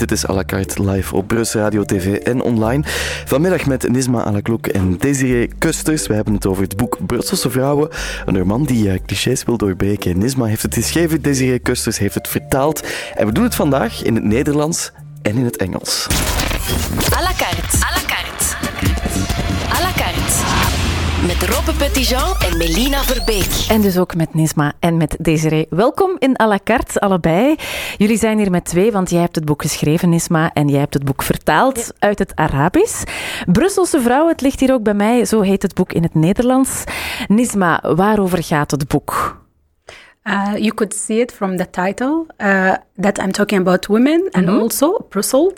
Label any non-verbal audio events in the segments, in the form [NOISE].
Dit is à la carte live op Brus Radio TV en online. Vanmiddag met Nisma Alakloek en Desiree Kusters. We hebben het over het boek Brusselse Vrouwen. Een man die uh, clichés wil doorbreken. Nisma heeft het geschreven, Desiree Kusters heeft het vertaald. En we doen het vandaag in het Nederlands en in het Engels. À la carte. Met Robbe Petitjean en Melina Verbeek. En dus ook met Nisma en met Desiree. Welkom in à la carte, allebei. Jullie zijn hier met twee, want jij hebt het boek geschreven, Nisma, en jij hebt het boek vertaald uit het Arabisch. Brusselse vrouw, het ligt hier ook bij mij, zo heet het boek in het Nederlands. Nisma, waarover gaat het boek? Uh, you could see it from the title uh, that I'm talking about women and also Brussels.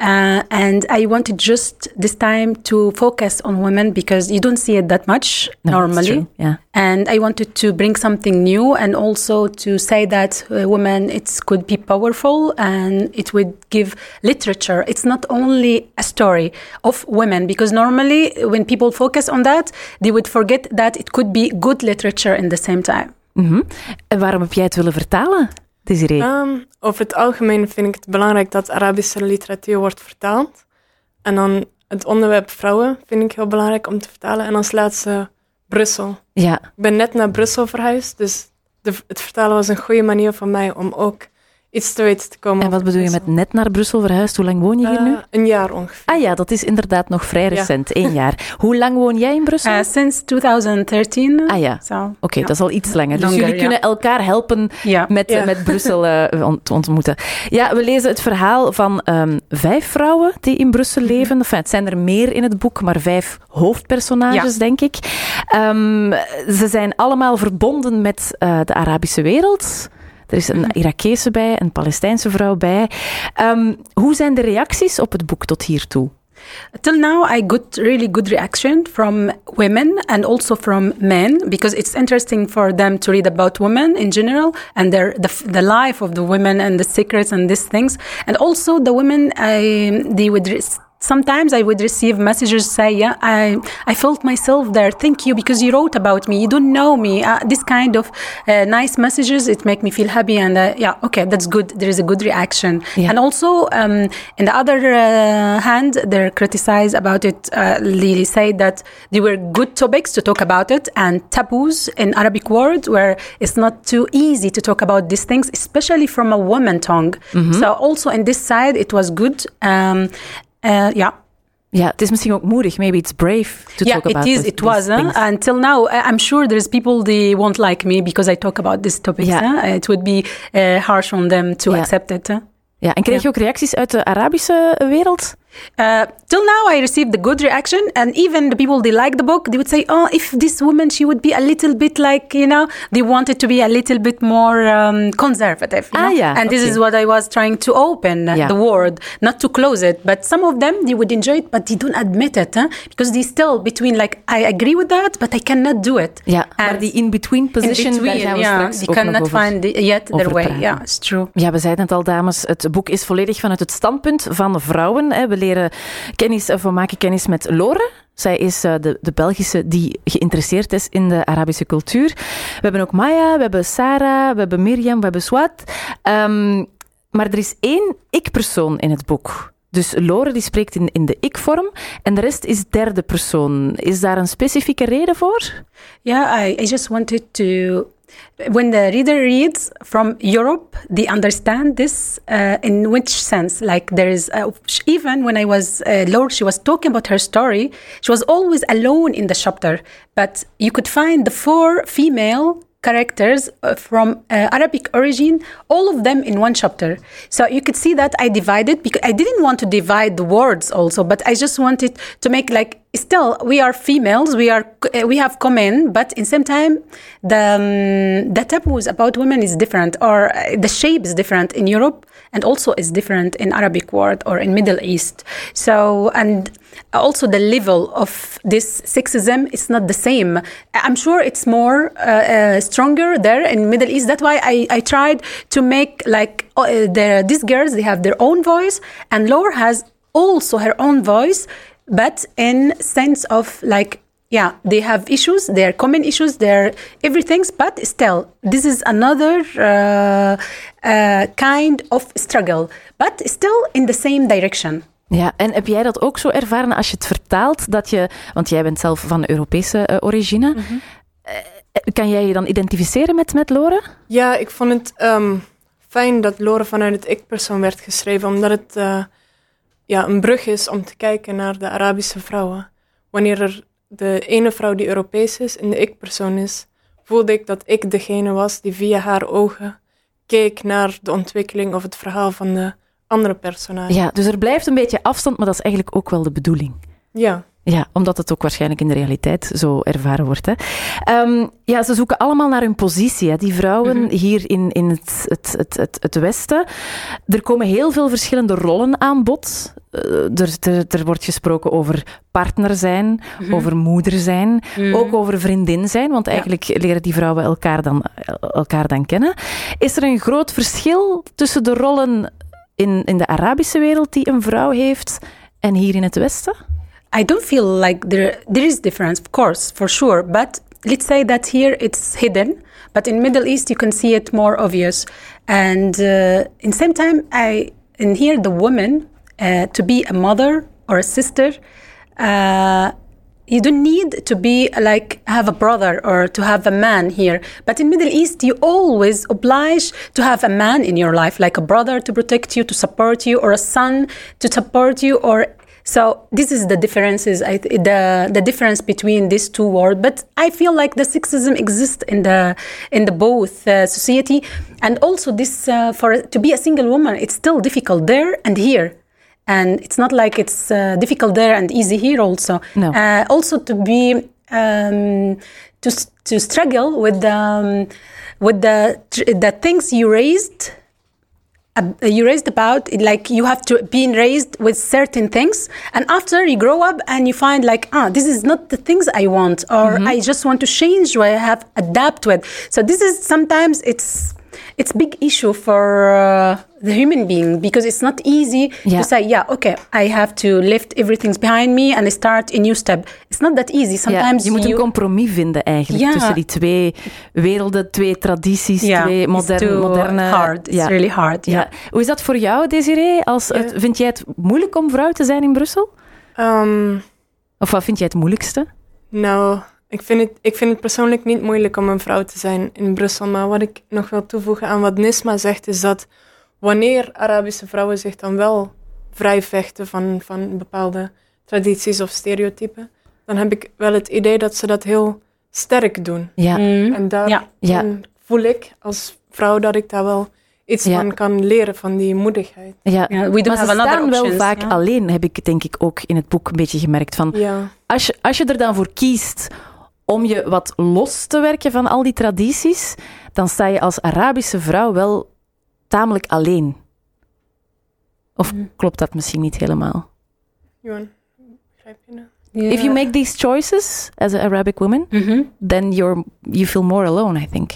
Uh, and I wanted just this time to focus on women because you don't see it that much No, normally. yeah. And I wanted to bring something new and also to say that uh, women it could be powerful and it would give literature. It's not only a story of women because normally when people focus on that, they would forget that it could be good literature in the same time. Mhm. En waarom heb jij het willen vertalen, Desiree? Ehm, over het algemeen vind ik het belangrijk dat Arabische literatuur wordt vertaald. En dan het onderwerp vrouwen vind ik heel belangrijk om te vertalen. En als laatste Brussel. ja, Ik ben net naar Brussel verhuisd, dus de, het vertalen was een goede manier voor mij om ook iets te weten te komen. en wat bedoel je met net naar Brussel verhuisd? Hoe lang woon je hier nu? Eh, een jaar ongeveer. Ah ja, dat is inderdaad nog vrij recent, één [LAUGHS] jaar. Hoe lang woon jij in Brussel? Uh, since 2013. Ah ja. So, Oké, dat is al iets langer. Dus Longer, jullie ja. kunnen elkaar helpen Ja. met, Ja. met [LAUGHS] Brussel eh, te ontmoeten. Ja, we lezen het verhaal van ehm, vijf vrouwen die in Brussel leven. Enfin, het zijn er meer in het boek, maar vijf hoofdpersonages, denk ik. Ehm, ze zijn allemaal verbonden met eh, de Arabische wereld. Er is een Irakese bij, een Palestijnse vrouw bij. Ehm, hoe zijn de reacties op het boek tot hiertoe? Till now, I got really good reaction from women and also from men because it's interesting for them to read about women in general and their the, the life of the women and the secrets and these things. And also the women, I, they would. Sometimes I would receive messages say, "Yeah, I I felt myself there. Thank you because you wrote about me. You don't know me. Uh, this kind of uh, nice messages it make me feel happy and uh, yeah, okay, that's good. There is a good reaction. Yeah. And also, um, in the other uh, hand, they're criticized about it. Uh, they say that they were good topics to talk about it and taboos in Arabic world where it's not too easy to talk about these things, especially from a woman tongue. So also in this side, it was good. Um, uh, yeah. Ja, het is misschien ook moedig. Maybe it's brave to yeah, talk it about is. this- It was. Huh? Until now, I'm sure there's people they won't like me because I talk about these topics. Yeah. huh? It would be uh, harsh on them to accept it. huh? Ja, en kreeg je ook reacties uit de Arabische wereld? Uh, till now, I received the good reaction, and even the people they like the book, they would say, "Oh, if this woman, she would be a little bit like you know, they wanted to be a little bit more um, conservative." you Ah, yeah, and this is what I was trying to open Yeah. the world, not to close it. But some of them they would enjoy it, but they don't admit it, huh? because they still between like I agree with that, but I cannot do it. Yeah, maar And die in-between in position, daar between, gaan yeah, straks they cannot over. find the, yet their way. praten. Yeah, it's true. Ja, we zeiden het al, dames. Het boek is volledig vanuit het standpunt van vrouwen. hè. We kennis, of we maken kennis met Lore. Zij is eh, de, de Belgische die geïnteresseerd is in de Arabische cultuur. We hebben ook Maya, we hebben Sarah, we hebben Mirjam, we hebben Swat. Ehm, maar er is één ik-persoon in het boek. Dus Lore die spreekt in, in de ik-vorm en de rest is derde persoon. Is daar een specifieke reden voor? I, I just wanted to. When the reader reads from Europe, they understand this uh, in which sense. Like there is, uh, even when I was uh, Lord, she was talking about her story. She was always alone in the chapter, but you could find the four female characters uh, from uh, Arabic origin, all of them in one chapter. So you could see that I divided because I didn't want to divide the words also, but I just wanted to make like still we are females, we are uh, we have common, but in same time the um, the taboos about women is different or the shape is different in Europe and also is different in Arabic world or in Middle East. So and also the level of this sexism is not the same. I'm sure it's more uh, uh, stronger there in Middle East. That's why I, I tried to make like uh, the, these girls they have their own voice and Laura has also her own voice, but in sense of like yeah, they have issues, they're common issues, they're everything's, but still, this is another uh, uh, kind of struggle, but still in the same direction. Ja, en heb jij dat ook zo ervaren als je het vertaalt? Dat je, want jij bent zelf van Europese uh, origine. Mm -hmm. kan jij je dan identificeren met, met Lore? Ja, ik vond het um, fijn dat Lore vanuit het ik-persoon werd geschreven, omdat het uh, ja, een brug is om te kijken naar de Arabische vrouwen. Wanneer er de ene vrouw die Europees is en de ik-persoon is, voelde ik dat ik degene was die via haar ogen keek naar de ontwikkeling of het verhaal van de andere personage. Ja, dus er blijft een beetje afstand, maar dat is eigenlijk ook wel de bedoeling. Ja. Ja, omdat het ook waarschijnlijk in de realiteit zo ervaren wordt. Hè. Um, ja, ze zoeken allemaal naar hun positie, hè, die vrouwen mm -hmm. hier in, in het, het, het, het, het Westen. Er komen heel veel verschillende rollen aan bod. Uh, er, er, er, wordt gesproken over partner zijn, mm -hmm. over moeder zijn, mm -hmm. ook over vriendin zijn, want eigenlijk ja. leren die vrouwen elkaar dan, elkaar dan kennen. Is er een groot verschil tussen de rollen in, in de Arabische wereld die een vrouw heeft en hier in het Westen? I don't feel like there there is difference, of course, for sure. But let's say that here it's hidden, but in Middle East you can see it more obvious. And uh, in same time, I in here the woman uh, to be a mother or a sister. Uh, you don't need to be like have a brother or to have a man here but in middle east you always oblige to have a man in your life like a brother to protect you to support you or a son to support you or so this is the differences, I, the the difference between these two worlds. But I feel like the sexism exists in the in the both uh, society, and also this uh, for to be a single woman, it's still difficult there and here, and it's not like it's uh, difficult there and easy here also. No. also to be um, to to struggle with the um, with the the things you raised you raised about like you have to be raised with certain things and after you grow up and you find like ah this is not the things i want or mm-hmm. i just want to change what i have adapt with so this is sometimes it's it's big issue for uh, the human being because it's not easy yeah. to say yeah okay i have to lift everything's behind me and I start a new step it's not that easy sometimes ja, je moet you... een compromis vinden eigenlijk tussen die twee werelden, twee tradities, Yeah, twee it's moderne... too moderne hard. It's really hard. Ja. Hoe is dat voor jou, Desiree? Als het, vind jij het moeilijk om vrouw te zijn in Brussel? Um, Of wat vind jij het moeilijkste? nou, ik vind, het, ik vind het persoonlijk niet moeilijk om een vrouw te zijn in Brussel. Maar wat ik nog wil toevoegen aan wat Nisma zegt, is dat wanneer Arabische vrouwen zich dan wel vrij vechten van, van bepaalde tradities of stereotypen, dan heb ik wel het idee dat ze dat heel sterk doen. Ja. Mm. En daar Ja. Ja. dan voel ik als vrouw dat ik daar wel iets Ja. van kan leren, van die moedigheid. Ja. We Maar ze staan wel vaak alleen, heb ik denk ik ook in het boek een beetje gemerkt. Van, Ja. als, je, als je er dan voor kiest om je wat los te werken van al die tradities, dan sta je als Arabische vrouw wel tamelijk alleen. Of Mhm. klopt dat misschien niet helemaal? Johan, begrijp je nou? Yeah. If you make these choices as an Arabic woman, Mhm. then you're you feel more alone, I think,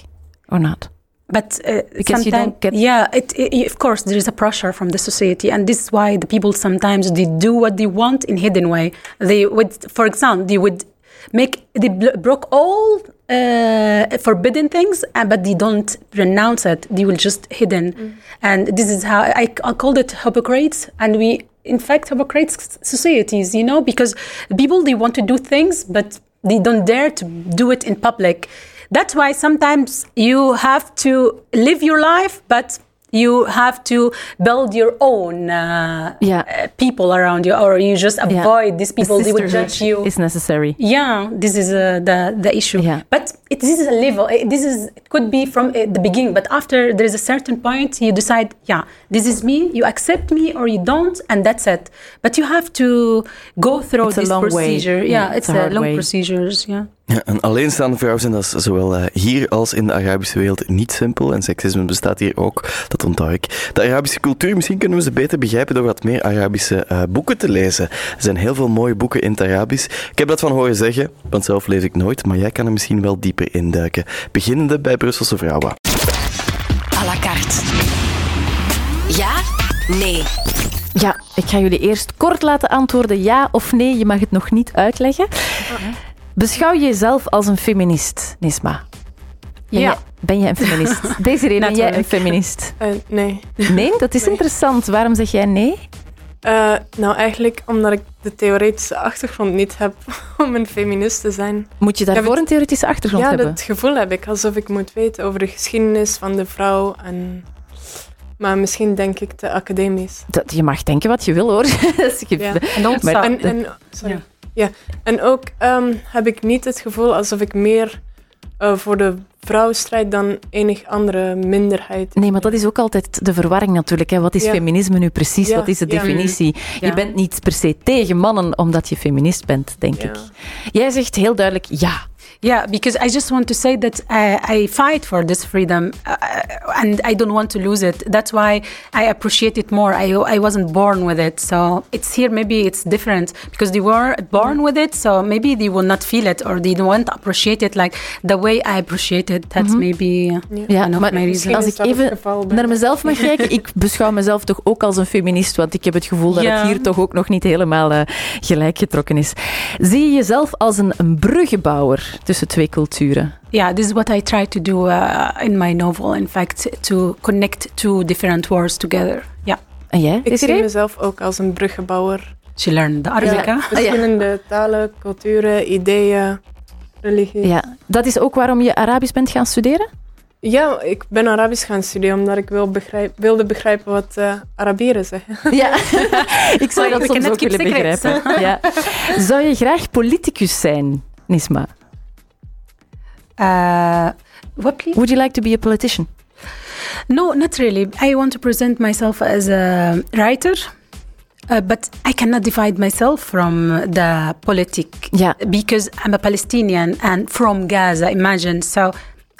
or not? But uh, Because you don't get- yeah, it, it- of course there is a pressure from the society, and this is why the people sometimes they do what they want in hidden way. They would, for example, they would make they broke all uh, forbidden things, uh, but they don't renounce it. They will just hidden, and this is how I, I called it hypocrites, and we. In fact, hypocrites societies, you know, because people they want to do things, but they don't dare to do it in public. That's why sometimes you have to live your life, but you have to build your own uh, Yeah. uh, people around you, or you just avoid these people. They would judge you. It's necessary. Yeah, this is uh, the the issue. Yeah. But it, this is a level. uh, This is it could be from uh, the beginning, but after there is a certain point, you decide, yeah, this is me. You accept me or you don't, and that's it. But you have to go through It's a this procedure. Yeah, Yeah, it's it's, a a, long way. procedures. Yeah. Ja, een alleenstaande vrouw zijn, dat is zowel eh, hier als in de Arabische wereld niet simpel. En seksisme bestaat hier ook, dat onthoud ik. De Arabische cultuur, misschien kunnen we ze beter begrijpen door wat meer Arabische eh, boeken te lezen. Er zijn heel veel mooie boeken in het Arabisch. Ik heb dat van horen zeggen, want zelf lees ik nooit, maar jij kan er misschien wel dieper induiken. Beginnende bij Brusselse vrouwen. à la carte. Ja? Nee. Ja, ik ga jullie eerst kort laten antwoorden ja of nee. Je mag het nog niet uitleggen. Beschouw je jezelf als een feminist, Nisma? Ben Ja. jij- [LAUGHS] ben jij een feminist? Desiree, ben jij een feminist? Eh, nee. Nee, dat is Nee. interessant. Waarom zeg jij nee? Eh, nou, eigenlijk omdat ik de theoretische achtergrond niet heb [LAUGHS] om een feminist te zijn. Moet je daarvoor het- een theoretische achtergrond ja, hebben? dat gevoel heb ik, alsof ik moet weten over de geschiedenis van de vrouw. En... Maar misschien denk ik te academisch. Dat- je mag denken wat je wil, hoor. [LAUGHS] Ja. Maar- En, en, sorry. Ja. Ja. En ook ehm, heb ik niet het gevoel alsof ik meer eh, voor de vrouw strijd dan enig andere minderheid. Nee, maar dat is ook altijd de verwarring natuurlijk. Hè. Wat is Ja. feminisme nu precies? Ja, Wat is de ja. definitie? Je bent niet per se tegen mannen omdat je feminist bent, denk Ja. ik. Jij zegt heel duidelijk ja. Yeah, because I just want to say that I, I fight for this freedom uh, and I don't want to lose it. That's why I appreciate it more. I, I wasn't born with it. So it's here, maybe it's different because they were born with it. So maybe they will not feel it or they won't appreciate it like the way I appreciate it. That's maybe uh, Ja, one of maar my Misschien reasons. Als is ik dat het even geval bij naar mij. mezelf mag kijken, ik [LAUGHS] beschouw mezelf toch ook als een feminist, want ik heb het gevoel dat Ja. het hier toch ook nog niet helemaal eh, gelijk getrokken is. Zie je jezelf als een, een bruggenbouwer tussen twee culturen? Yeah, this is what I try to do uh, in my novel. In fact, to connect two different worlds together. Yeah, En jij, Ik zie mezelf ook als een bruggenbouwer. she learned the Arabic. Ja. huh? Verschillende talen, culturen, ideeën, religie. Ja, dat is ook waarom je Arabisch bent gaan studeren? Ja, ik ben Arabisch gaan studeren omdat ik wil begrijp, wilde begrijpen wat eh Arabieren zeggen. [LAUGHS] Ja, ik zou dat soms ook willen secrets, begrijpen. Ja. Zou je graag politicus zijn, Nisma? Uh, what please? Would you like to be a politician? No, not really. I want to present myself as a writer, uh, but I cannot divide myself from the politic Ja, because I'm a Palestinian and from Gaza, imagine. So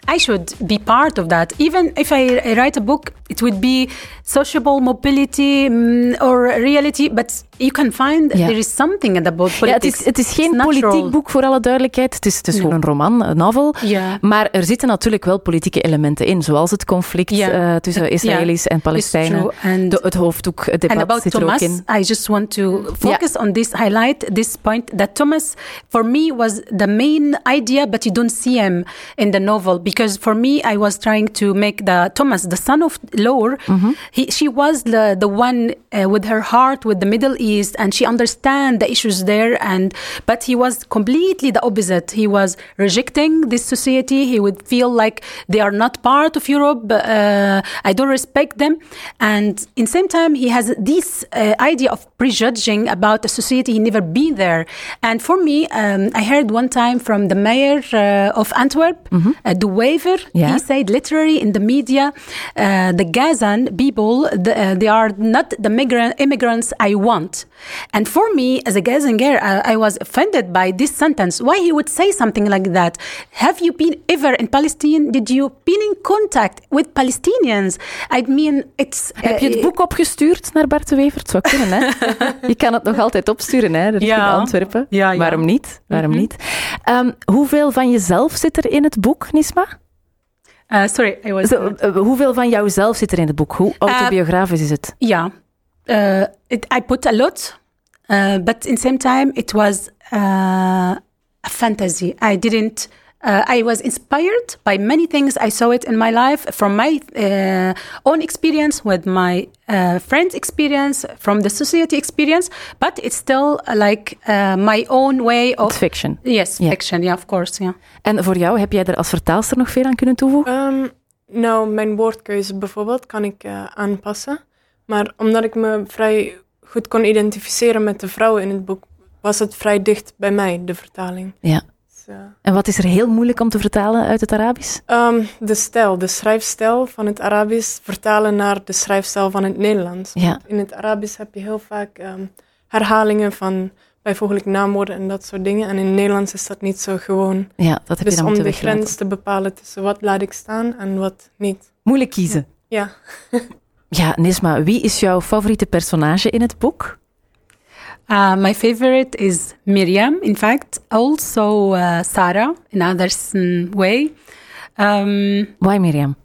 I should be part of that. Even if I I write a book, it would be sociable mobility mm, or reality, but you can find Ja. there is something about ja politics. het, is, het is geen politiek boek voor alle duidelijkheid. Het is, het is gewoon een roman, een novel. Ja. Maar er zitten natuurlijk wel politieke elementen in, zoals het conflict Ja. eh, tussen Israëli's en Palestijnen. And De, het hoofddoek, het And about zit er Thomas, ook in. I just want to focus on this, highlight this point that Thomas, for me, was the main idea, but you don't see him in the novel because for me, I was trying to make the Thomas, the son of Lor, he, she was the the one uh, with her heart with the Middle East, and she understand the issues there. And but he was completely the opposite. He was rejecting this society. He would feel like they are not part of Europe. Uh, I don't respect them. And in same time, he has this uh, idea of prejudging about a society he never been there. And for me, um, I heard one time from the mayor uh, of Antwerp, De Wever. Yeah. He said literally in the media, uh, the Gazan people, the, uh, they are not the migrant immigrants I want. And for me, as a Gazan girl, I, I was offended by this sentence. Why he would say something like that? Have you been ever in Palestine? Did you been in contact with Palestinians? I mean, it's. Heb je het uh, boek opgestuurd naar Bart de Wever? Het zou kunnen, hè? [LAUGHS] Je kan het nog altijd opsturen, hè, richting Ja. Antwerpen. Ja, ja. Waarom niet? Waarom Mhm. niet? Ehm, hoeveel van jezelf zit er in het boek, Nisma? uh, sorry, I was. Eh, hoeveel van jouzelf zit er in het boek? Hoe autobiografisch is het? Yeah, uh, it, I put a lot, uh, but in same time it was uh, a fantasy. I didn't. Uh, I was inspired by many things. I saw it in my life from my uh, own experience with my uh, friends' experience, from the society experience. But it's still like uh, my own way Het of fiction. yes, Yeah. fiction. Yeah, of course. Yeah. En voor jou, heb jij er als vertaalster nog veel aan kunnen toevoegen? Ehm, nou, mijn woordkeuze bijvoorbeeld kan ik eh, aanpassen. Maar omdat ik me vrij goed kon identificeren met de vrouwen in het boek, was het vrij dicht bij mij, de vertaling. Ja. Dus, eh, En wat is er heel moeilijk om te vertalen uit het Arabisch? Ehm, de stijl, de schrijfstijl van het Arabisch vertalen naar de schrijfstijl van het Nederlands. Ja. In het Arabisch heb je heel vaak ehm, herhalingen van bijvoeglijk naamwoorden en dat soort dingen. En in het Nederlands is dat niet zo gewoon. Ja, dat heb je Dus dan om de grens te bepalen tussen wat laat ik staan en wat niet. Moeilijk kiezen. Ja. Ja, [LAUGHS] Nisma, wie is jouw favoriete personage in het boek? Uh, my favorite is Miriam, in fact, also uh, Sarah in other mm, way. Um, Why Miriam?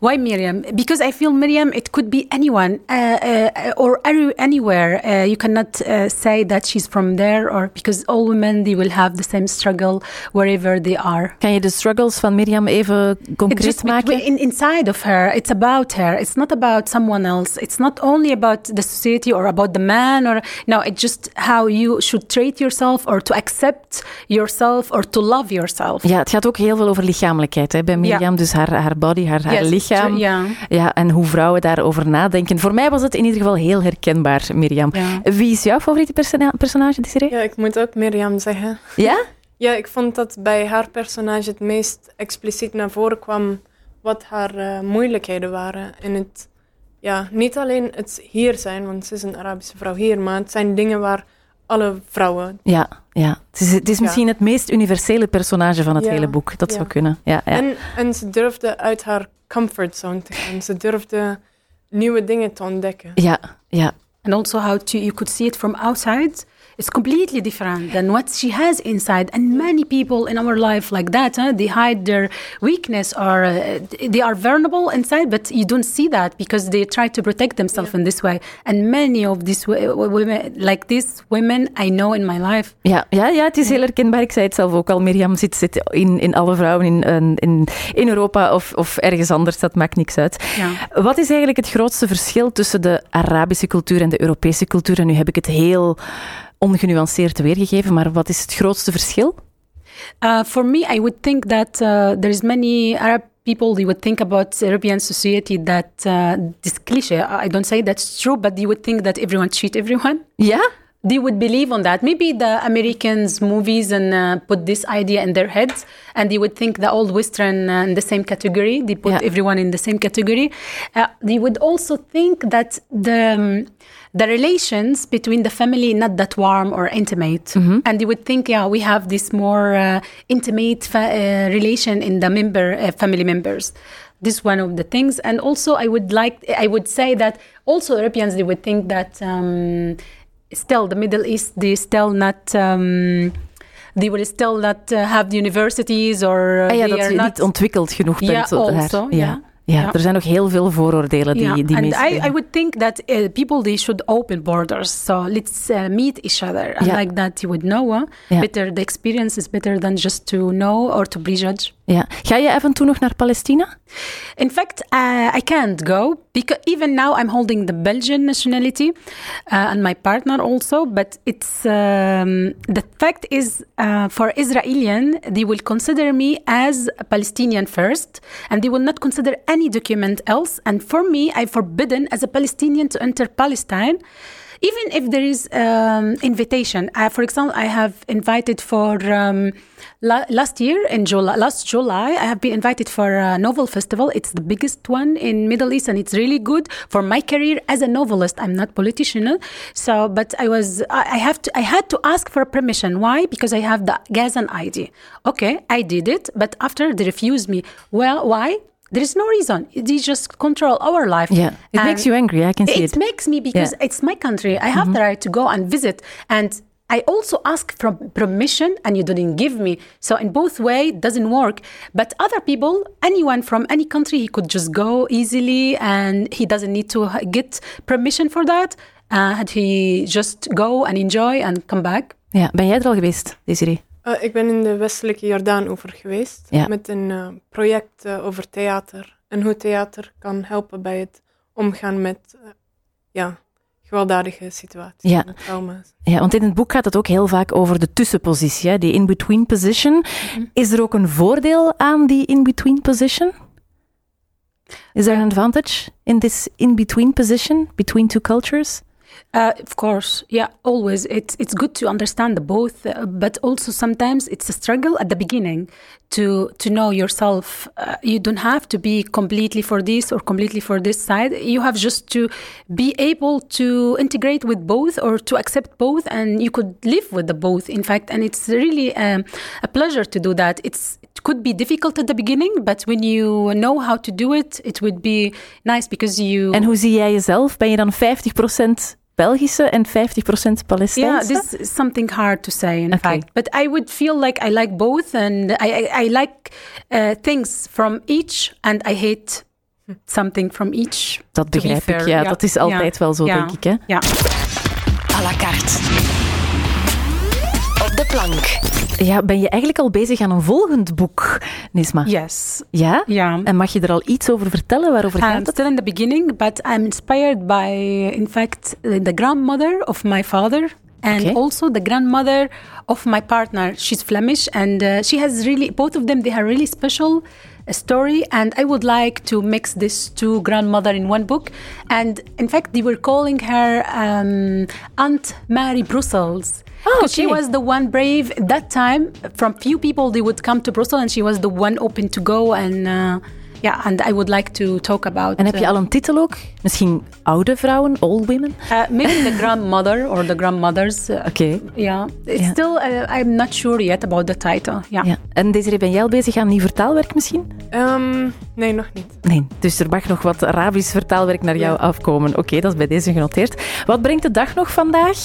Why Miriam? Because I feel Miriam, it could be anyone uh, uh, or any, anywhere. Uh, you cannot uh, say that she's from there, or because all women they will have the same struggle wherever they are. Kan je de struggles van Miriam even It's concreet just maken? in, inside of her. It's about her. It's not about someone else. It's not only about the society or about the man or no. It's just how you should treat yourself or to accept yourself or to love yourself. Ja, het gaat ook heel veel over lichamelijkheid hè, bij Mirjam. Dus haar, haar body, haar, haar Yes, lichaam. ja. Ja, en hoe vrouwen daarover nadenken. Voor mij was het in ieder geval heel herkenbaar, Mirjam. Ja. Wie is jouw favoriete persona- personage, Desiree? Ja, ik moet ook Mirjam zeggen. Ja? Ja, ik vond dat bij haar personage het meest expliciet naar voren kwam wat haar eh, moeilijkheden waren. En het, ja, niet alleen het hier zijn, want ze is een Arabische vrouw hier, maar het zijn dingen waar alle vrouwen. Ja, ja. Het is, het is Ja. misschien het meest universele personage van het Ja, hele boek. Dat ja. zou kunnen. Ja, ja. En, en ze durfde uit haar comfortzone te gaan. Ze durfde nieuwe dingen te ontdekken. ja, ja. and also how to you could see it from outside it's completely different than what she has inside and many people in our life like that huh? they hide their weakness or uh, they are vulnerable inside but you don't see that because they try to protect themselves in this way and many of these wo- wo- women like these women i know in my life Ja, ja, ja, het is heel herkenbaar. Ik zei het zelf ook al. Mirjam zit, zit in, in alle vrouwen in, in- in, in Europa of, of ergens anders. Dat maakt niks uit. Ja. Wat is eigenlijk het grootste verschil tussen de Arabische cultuur en de Europese cultuur? En nu heb ik het heel ongenuanceerd weergegeven, maar wat is het grootste verschil? Uh, for me, I would think that uh, there's many Arab people they would think about European society that uh, this cliche. I don't say that's true, but they would think that everyone cheat everyone. Ja? They would believe on that. Maybe the Americans movies and uh, put this idea in their heads, and they would think the old Western uh, in the same category. They put Yeah. everyone in the same category. Uh, they would also think that the um, the relations between the family not that warm or intimate, and they would think, yeah, we have this more uh, intimate fa- uh, relation in the member uh, family members. This is one of the things, and also I would like I would say that also Europeans they would think that. Um, still the Middle East they still not um, they will still not uh, have the universities or uh, Ah ja, they dat je not niet ontwikkeld genoeg bent. Ja, daar. also, ja. ja. Ja, Ja. er zijn nog heel veel vooroordelen die, yeah. die and mensen I, I would think that uh, people they should open borders so let's uh, meet each other Yeah. like that you would know uh, Yeah. better the experience is better than just to know or to prejudge Ja. Ga je af en toe nog naar Palestina? In fact, uh, I can't go because even now I'm holding the Belgian nationality uh, and my partner also. But it's um, the fact is uh, for Israelian they will consider me as a Palestinian first, and they will not consider any document else. And for me, I forbidden as a Palestinian to enter Palestine. Even if there is um, invitation, uh, for example, I have invited for um, la- last year in July. Last July, I have been invited for a novel festival. It's the biggest one in Middle East, and it's really good for my career as a novelist. I'm not politician, so but I was I I have to I had to ask for permission. Why? Because I have the Gazan ID. Okay, I did it, but after they refused me. Well, why? There is no reason. They just control our life. Yeah. It makes you angry. I can see it it. makes me because Yeah. it's my country. I have the right to go and visit, and I also ask for permission, and you didn't give me. So in both way, it doesn't work. But other people, anyone from any country, he could just go easily, and he doesn't need to get permission for that. Uh, and he just go and enjoy and come back. Ja. Ben jij er al geweest, Desiree? Eh, ik ben in de westelijke Jordaan over geweest. Ja. Met een eh, project eh, over theater. En hoe theater kan helpen bij het omgaan met ja, gewelddadige situaties. Ja. en trauma's. Ja, want in het boek gaat het ook heel vaak over de tussenpositie, hè, die in-between position. Is er ook een voordeel aan die in-between position? Is there an advantage in this in-between position between two cultures? Uh, of course, yeah, always. It's it's good to understand the both, uh, but also sometimes it's a struggle at the beginning to to know yourself. Uh, you don't have to be completely for this or completely for this side. You have just to be able to integrate with both or to accept both, and you could live with the both. In fact, and it's really um, a pleasure to do that. It's it could be difficult at the beginning, but when you know how to do it, it would be nice because you. En hoe zie jij jezelf? Ben je dan 50% Belgische en 50% Yeah, Palestijnse? this is something hard to say, in Okay. fact. But I would feel like I like both, and I I, I like uh, things from each, and I hate something from each. Dat be begrijp ik, fair. ja. Dat is altijd wel zo, denk ik. Hè? Ja. à la carte. Plank. Ja, ben je eigenlijk al bezig aan een volgend boek, Nisma? Yes. Ja? Yeah. En mag je er al iets over vertellen? Waarover I'm gaat het? still in the beginning, but I'm inspired by, in fact, the grandmother of my father and Okay. also the grandmother of my partner. She's Flemish, and uh, she has really both of them. They have really special uh, story, and I would like to mix these two grandmother in one book. And in fact, they were calling her um, Aunt Mary Brussels. Oh, she okay. was the one brave at that time. From few people, they would come to Brussels, and she was the one open to go. And uh, yeah, and I would like to talk about. En heb je uh, al een titel ook? Misschien oude vrouwen, old women? uh, maybe the grandmother or the grandmothers. [LAUGHS] Oké. yeah, it's Yeah. still. Uh, I'm not sure yet about the title. Yeah. Ja. En Desiree, ben jij al bezig aan nieuw vertaalwerk misschien? Ehm, nee, nog niet. Nee, dus er mag nog wat Arabisch vertaalwerk naar jou afkomen. Oké, dat is bij deze genoteerd. Wat brengt de dag nog vandaag?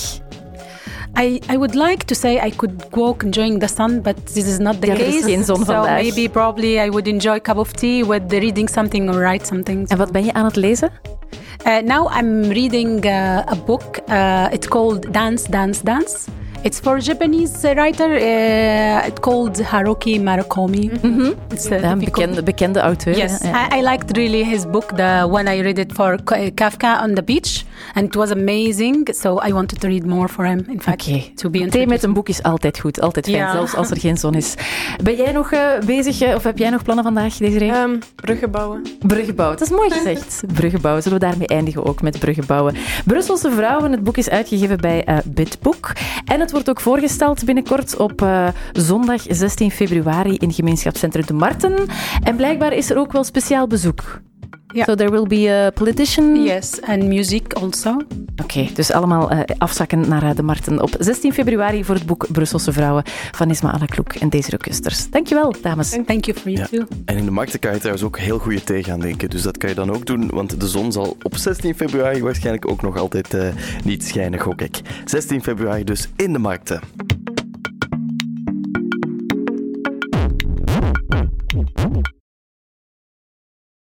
I, I would like to say I could walk enjoying the sun, but this is not the Ja, case. geen zon so vandaag. maybe probably I would enjoy a cup of tea with the reading something or write something. En wat ben je aan het lezen? Uh, now I'm reading uh, a book. Uh, it's called Dance, Dance, Dance. It's for a Japanese writer. Uh, it's called Haruki Murakami. It's a Ja, een difficult- bekende, bekende auteur. Yes. I, I liked really his book. The when I read it for K- Kafka on the beach, and it was amazing. So I wanted to read more for him. In fact, Oké. to be Thee met een boek is altijd goed, altijd fijn, Ja. zelfs als er geen zon is. Ben jij nog eh, bezig, eh, of heb jij nog plannen vandaag, Desiree? Ehm, bruggen bouwen. Bruggen bouwen, dat is mooi gezegd. Bruggen bouwen, zullen we daarmee eindigen ook met bruggen bouwen. Brusselse Vrouwen, het boek is uitgegeven bij eh Bitboek. En het wordt ook voorgesteld binnenkort op eh, zondag 16 februari in gemeenschapscentrum De Marten. En blijkbaar is er ook wel speciaal bezoek. Ja. So there will be a politician. Yes, and music also. Oké, dus allemaal eh, afzakken naar eh, De Marten op 16 februari voor het boek Brusselse Vrouwen van Isma Alakloek en Desiree Kusters. Dankjewel, dames. Thank you for you Ja. too. En in de markten kan je trouwens ook heel goede thee gaan drinken. Dus dat kan je dan ook doen, want de zon zal op 16 februari waarschijnlijk ook nog altijd eh, niet schijnen, gok ik. 16 februari dus in de markten.